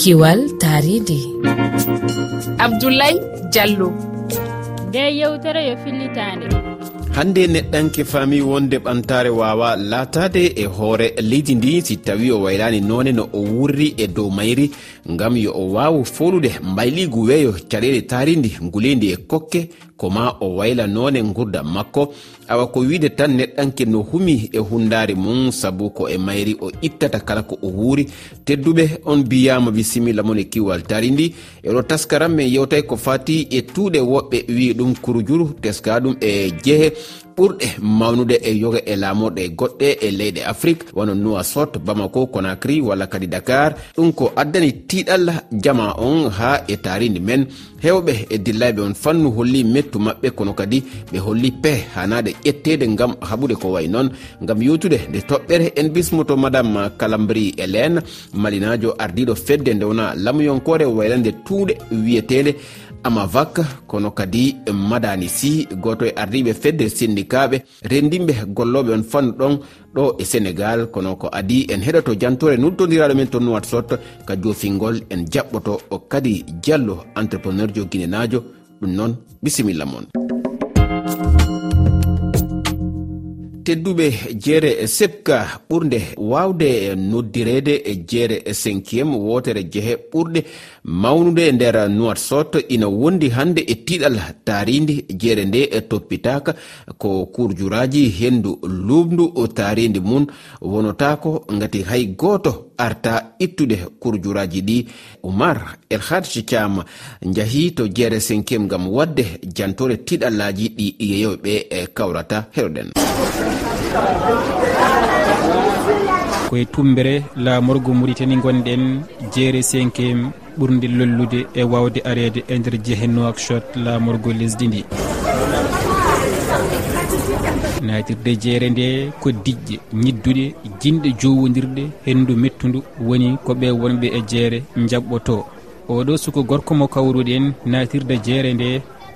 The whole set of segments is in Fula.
kiwal taridi. Abdoulaye diallo. Nde yewtere yo fillitande. hande neɗɗanke fami wonde ɓantare wawa latade e hoore. Leydi ndi si tawi o waylani none no o wurri e dow mayri gam yo o wawa folude mbayligu weeyo caɗele taridi guleydi e kokke koma o wayla none gurdam makko. Awa ko wiide tan neɗɗanke no humi e hundari mum saabu ko e mayri o ittata kala ko o wuuri. Tedduɓe on biyama bisimilla mon e kiwal tari ndi eɗo taskaram min yewtay ko fati e tuuɗe woɓɓe wi ɗum kurujuru teska ɗum e jeehe. ɓurɗe mawnude e yoga e laamorɗe goɗɗe e leyɗe afrique. Wono sot bamako conakry walla kadi dakar. Ɗum ko addani tiɗal jama on ha e taridi men. Hewɓe e dillayɓe on fannu holli mettu maɓɓe kono kadi ɓe holli pe hanade ƴettede gam haɓude ko way noon. Gam yewtude nde toɓɓere en bismoto madame calambri hélène. Malinajo ardiɗo fedde nde wona lamuyonkore waylande tuuɗe wiyetede amavak kono kadi madani sy goto e ardiɓe fedde sindikaɓe rendimɓe golloɓe on fannu ɗon ɗo e sénégal kono ko adi en heɗoto jantore nultodiraɗo men to ton sot ka jofingol en jaɓɓoto kadi diallo entrepreneur jo guinenajo ɗum noon bisimilla moon tedduɓe jeere sepka ɓurde wawde noddirede e jeere cinquiéme wotere jeehe ɓurɗe mawnude e nder nuwat sot ina wondi hande e tiɗal taridi jeere nde toppitaka ko kurjuraji hendu lubdu taridi mum wonotako gati hay goto arta ittude kurjuraji ɗi. Oumar elhadji cam jaahi to jeere cinquiéme gam wadde jantore tiɗallaji ɗi yeyoɓe e kawrata heɗoɗen koye tumbere laamorgo muritani gonɗen jeere cinquiéme ɓurde lollude e wawde arede e nder jehe nowakchot laamorgo lesdi ndi. Natirde jeere nde ko diƴƴe ñidduɗe jinɗe jowodirɗe henndu mettudu woni ko ɓe wonɓe e jeere jaɓɓoto oɗo suko gorko mo kawruɗen natirde jeere nde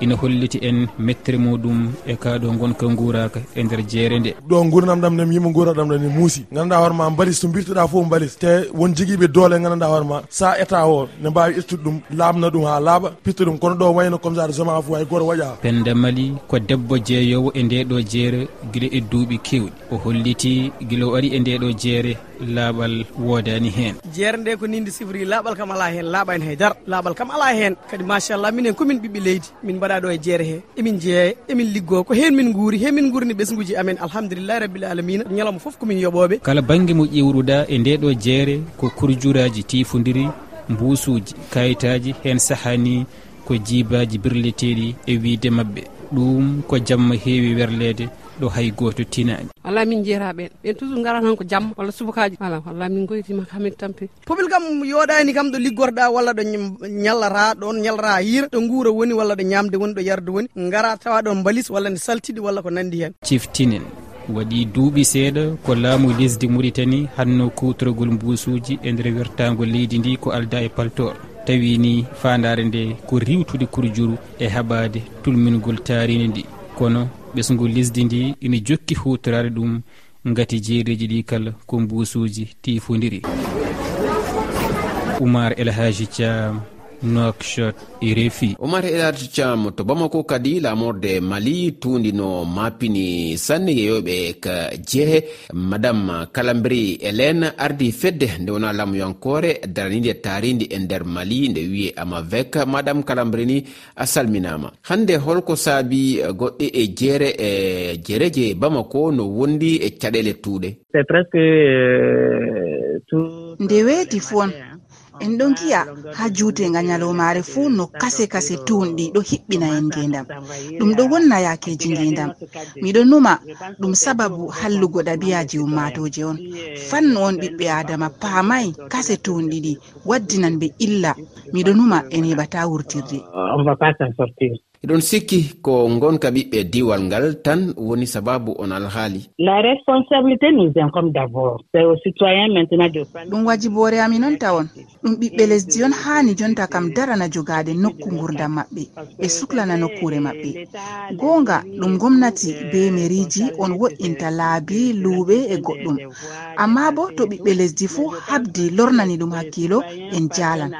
ina holliti en mettere muɗum e kaɗo gonka guuraka e nder jeere nde. Ɗo gurnam ɗam nem yimo guraɗam ɗam ne muusi. Ganduɗa hoorema balis to birtuɗa foof balis te won jiguiɓe doole ganduɗa hoorema sa état o ne mbawi ittude ɗum labna ɗum ha laaɓa pitta ɗum. Kono ɗo wayno comme ça de soma fo hay goto waƴa. Penda mali ko debbo jeeyowo e ndeɗo jeere guila e duuɓi kewɗi o holliti guila o ari e ndeɗo jeere laaɓal woodani hen jeernde ko ninde sifri laaɓal kam ala hen laaɓani en haydara laaɓal kam ala hen kadi machallah minen komin ɓiɓɓe leydi min mbaɗa ɗo e jeere he emin jeeya emin liggo ko hen min guuri he min guurni ɓesguji amen alhamdulillahi rabbil alamina ñalawma foof komin yoɓoɓe kala banggue mo ƴewruɗa e nde ɗo jeere ko kurjuraji tifodiri mbusuji kayitaji hen sahani ko jibaji birleteɗi e wiide mabɓe ɗum ko jamma heewi werlede ɗo hay goto tinani. Walla min jeeraɓen ɓen toujours gara tan ko jamma walla subakaji ala walla min goytima kamin hamid tampi. Pobil kam yoɗani kam ɗo liggorɗa walla ɗo ñallata ɗon ñallata hiira ɗo guura woni walla ɗo ñamde woni ɗo yarde woni. Gara tawa ɗon balis walla ne saltiɗi walla ko nandi hen. Ciftinen waɗi duuɓi seeɗa ko laamu lesdi muritani hanno kutorogol mbusuji e nder wertago leydi ndi ko alda e paltor tawi ni fandare nde ko riwtude kurjuru e haɓade tulmingol taaride ndi. Kono ɓesgu lisdi ndi ina jokki hutorade ɗum gati jeereji ɗi kala ko mbusuji tifodiri oumar elhaji thiam. nokshot irefi omar elarti cam to bamako kadi lamorde mali tundino mapini sanne yeyoɓe ka jeehe. Madame calambri hélène ardi fedde nde wona lamuyankore daranide taridi e nder mali nde wiye amavec madame calambri ni a salminama hande holko saabi goɗɗe e jeere e jeereje bamako no wondi e caɗele tuuɗe. Nde weeti fon. en ɗon giya ha jutega nyalomare fuu no kase kase tuunɗi ɗo hiɓɓina en ngendam ɗum ɗo wonna yakeji ngendam miɗo numa ɗum sababu hallugo ɗabiyaji ummatoje on. Fannu on ɓiɓɓe adama paamayi kase tuunɗi ɗi waddinan ɓe illa. Miɗo numa en heɓata wurtirde. eɗon sikki ko gonka ɓiɓɓe diwal ngal tan woni sababu on alhaali. La responsabilité nous income abord c'est au citoyen maintenant de ɗum wajibore ami noon tawon. Ɗum ɓiɓɓe lesdi on haani jonta kam darana jogaade nokku gurdam maɓɓe. Ɓe suklana nokkure maɓɓe. Goonga ɗum gomnati be mairiji on wo'inta laabi luuɓe e goɗɗum. Amma bo to ɓiɓɓe lesdi fuu habdi lornani ɗum hakkilo en jaalan.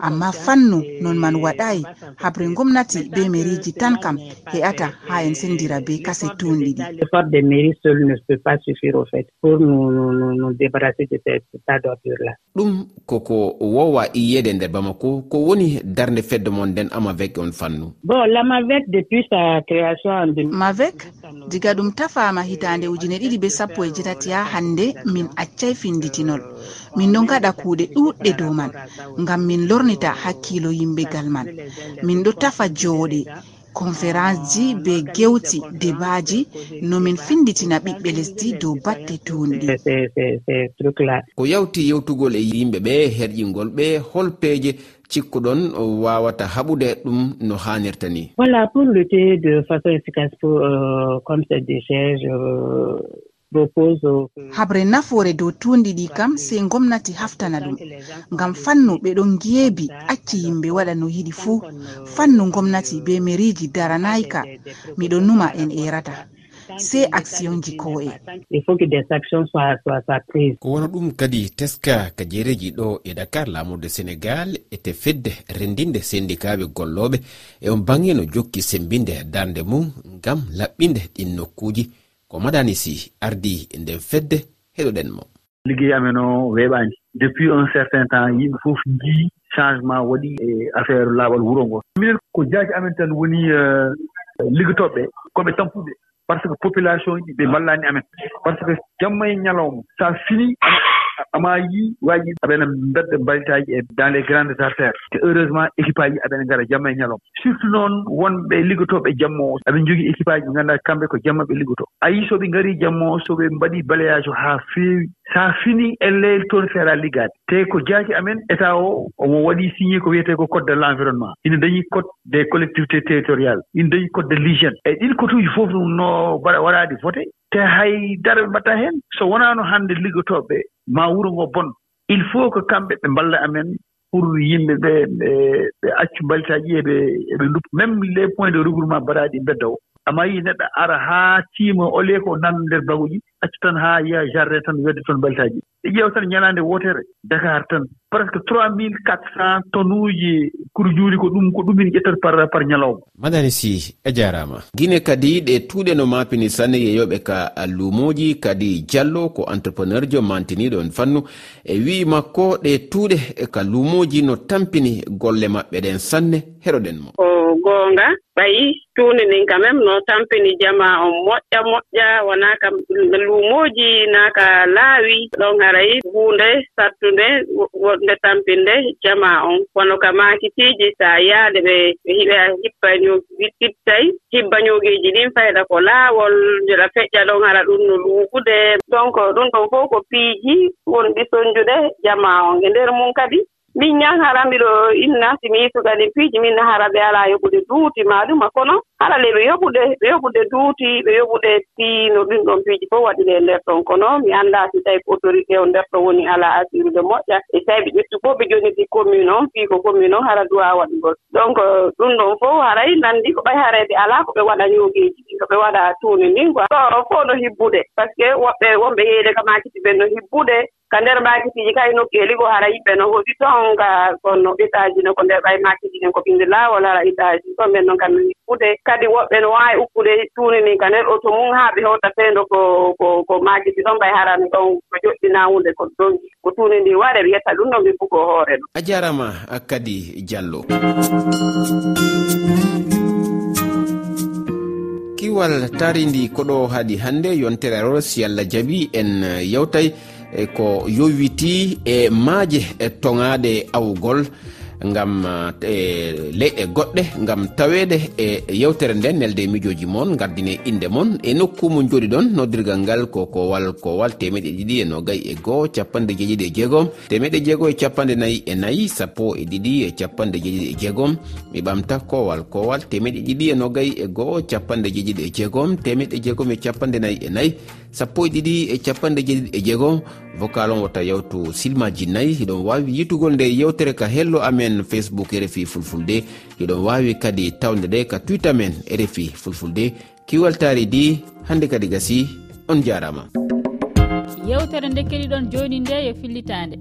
Amma fannu non man waɗayi habre gomnati be meri mairiji tan kam he'ata ha en sendira be kase tunɗiɗi ɗum koko wowa yiyede nder bamako ko woni darde fedde mon nden amavec on fannu? Bon lamavec depuis sa création mavec diga ɗum tafama hitande ujune ɗiɗi be sappo e jetati ha hande min accai finditinol min ɗon gaɗa kuuɗe ɗuɗɗe dow man ngam min lornita hakkilo yimɓe gal man. Min ɗo tafa jooɗe. conférence ji be gewti debaji nomin finditina ɓiɓɓe lesdi dow batte tunɗi ko yawti yewtugol e yimɓe ɓe herƴingol ɓe hol peeje cikkuɗon wawata haɓude ɗum no hanirta ni. Voilà pour lutter de façon efficace pour euh, comme cette décharge euh... habre nafoore dow tuundi ɗi kam sey gomnati haftana ɗum. Ngam fannu ɓe ɗon ngeebi acci yimɓe waɗa no yiɗi fuu. fannu gomnati be mairiji daranayka miɗo numa en erata sey action ji ko'e ko wona ɗum kadi teska kajereji ɗo e dakar lamurde sénégal ete fedde rendinde sendikaɓe golloɓe e on bange no jokki sembinde darde mum ngam laɓɓinde ɗin nokkuji ko madanisi ardi nden fedde heɗoɗen mo. Liggey amen o weeɓaani depuis un certain temps yimɓe fof njii changement waɗi e affaire laaɓal wuro ngo. Minen ko jaaji amen tan woni euh, liggotooɓe ɓee ko tampuɓe. Par ce que population ji ɓe mballani amen. Par ce que jamma e ñalawma. So a fini ama yi waji aɓene bedda mbalitaji e dans les grandes artères. Te heureusement équipe aji aɓene ngara jamma e ñalom. Surtout noon wonɓe liggotoɓe jamma o aɓe jogui équipe aji ɓe ngannduɗa kamɓe ko jamma ɓe liggoto a yi soɓe ngari jamma o soɓe mbaɗi balayage o haa feewi so a fini e leyl toon feera liggade te ko jaaki amen état o omo waɗi signé ko wiyete ko code de l' environnement ina dañi code des collectivités territoriales. Ina dañi code de l'hygiène. E ɗiin code uji fof no waɗaɗi voté. Te haydara ɓe mbatta heen so wonaano hannde liggotooɓe ma wuro ngo bon. Il faut que kamɓe ɓe mballa amen pour yimɓe ɓe ɓe accu mbalitaaji eɓe eɓe luppa même les points de regroupement mbaɗaaɗi mbedda o. Amma yii neɗɗo ara haa tiima olee ko nan nder baguji accu tan haa yiya jardin tan wedde toon mbalitaaji e ƴeew tan ñalaande wootere dakar tan presque trois mille quatre cent tonne uji kurjuuri ko ɗum ko ɗumin ƴettat par par ñalawma. Madani si a e jaarama guine kadi ɗe tuuɗe no mapini sanne yeyoɓe ka lumoji kadi diallo ko entrepreneur jo mantiniɗon fannu. E wi makko ɗe tuuɗe e ka lumoji no tampini golle maɓɓe ɗen sanne heɗoɗen mo. Oh. goonga ɓayi tuundi nin quand même no tampini jama on moƴƴa moƴƴa wonaa kam luumooji naa laawi. Ɗon haray huunde sattunde wonde tampinde jama on. Kono ka maakitiiji so a yaade ɓe ɓe hippanyogittittay hibbañuugiiji ɗin fayda ko laawol jeɗa feƴƴa ɗon hara ɗum no luugude donc ɗum ɗon fof ko piiji wonɗi soñjude jama on e ndeer mum kadi min ñan harambi ɗo innaati mi yitugani piiji min hara ɓe alaa yoɓude duuti maaɗuma kono? Hara le ɓe yoɓude ɓe yoɓude duuti ɓe yoɓude tiino ɗin ɗon piiji fof waɗi e ndeer ɗon kono? Mi annda si tawi ko autorité o nder ɗon woni alaa assurude moƴƴa. E tawi ɓe ƴettu fof ɓe jonidi commune on fii ko commune on hara duwa waɗugol. Donc ɗum ɗon fof haray nanndi ko ɓay hareede alaa ko ɓe waɗa ñoogeeji ɗi ko ɓe waɗa tuuni ndin quoi ɗo fof no hibbude. Par ce que woɓɓe wonɓe yeede kamaakiti ɓe no hibbude. ka nder maakisiji kay nokki heli ko hara yimɓe no hoɗi toon ka kono étage no ko nder ɓay maakiji ɗen ko ɓinndi laawol hara étage ɗon ɓen noon kam hude kadi woɓɓe no waawi ukkude tuuni ni ka nder auto mum haa ɓe hewta feendo ko ko ko maakiji ɗon ɓay harani ɗon ko joɗɗinaa hunde ko ɗon. Ko tuuni ndi waɗe ɓe yetta ɗum ɗon ɓe bugo hoore ɗo a jarama kadi diallo. Kiwal taridi koɗo haaɗi hannde yontere rossi allah jaabi en yewtay. E ko yowiti e maaje e toŋaade awgol gam e leyɗe goɗɗe gam tawede e yewtere nden nelde mijoji moon gardine inde moon. E nokku mo jooɗi ɗon noddirgal ngal ko kowal kowal temeɗe ɗiɗi e nogayi e goho capanɗe jeeɗiɗi e jeegom. Temeɗe jeego e capanɗe nayyi e nayyi sappo e ɗiɗi e capanɗe jeeɗiɗi e jeegom. Mi ɓamta kowal kowal temeɗe ɗiɗi e nogayi e goho capanɗe jeeɗiɗi e jeegom. Temeɗe jeegom e capanɗe nayyi e nayyi sappo e ɗiɗi e capanɗe jeeɗiɗi e jeegom. vocal on watta yawtu silmaji nayyi hiɗon wawi yitugol nde yewtere ka hello amen facebook rfi fulfulde hiɗon wawi kadi tawde ɗe ka twitter men rfi fulfulde. Kiwaltari di hande kadi gasi on jarama yewtere nde keɗiɗon joni nde yo fillitade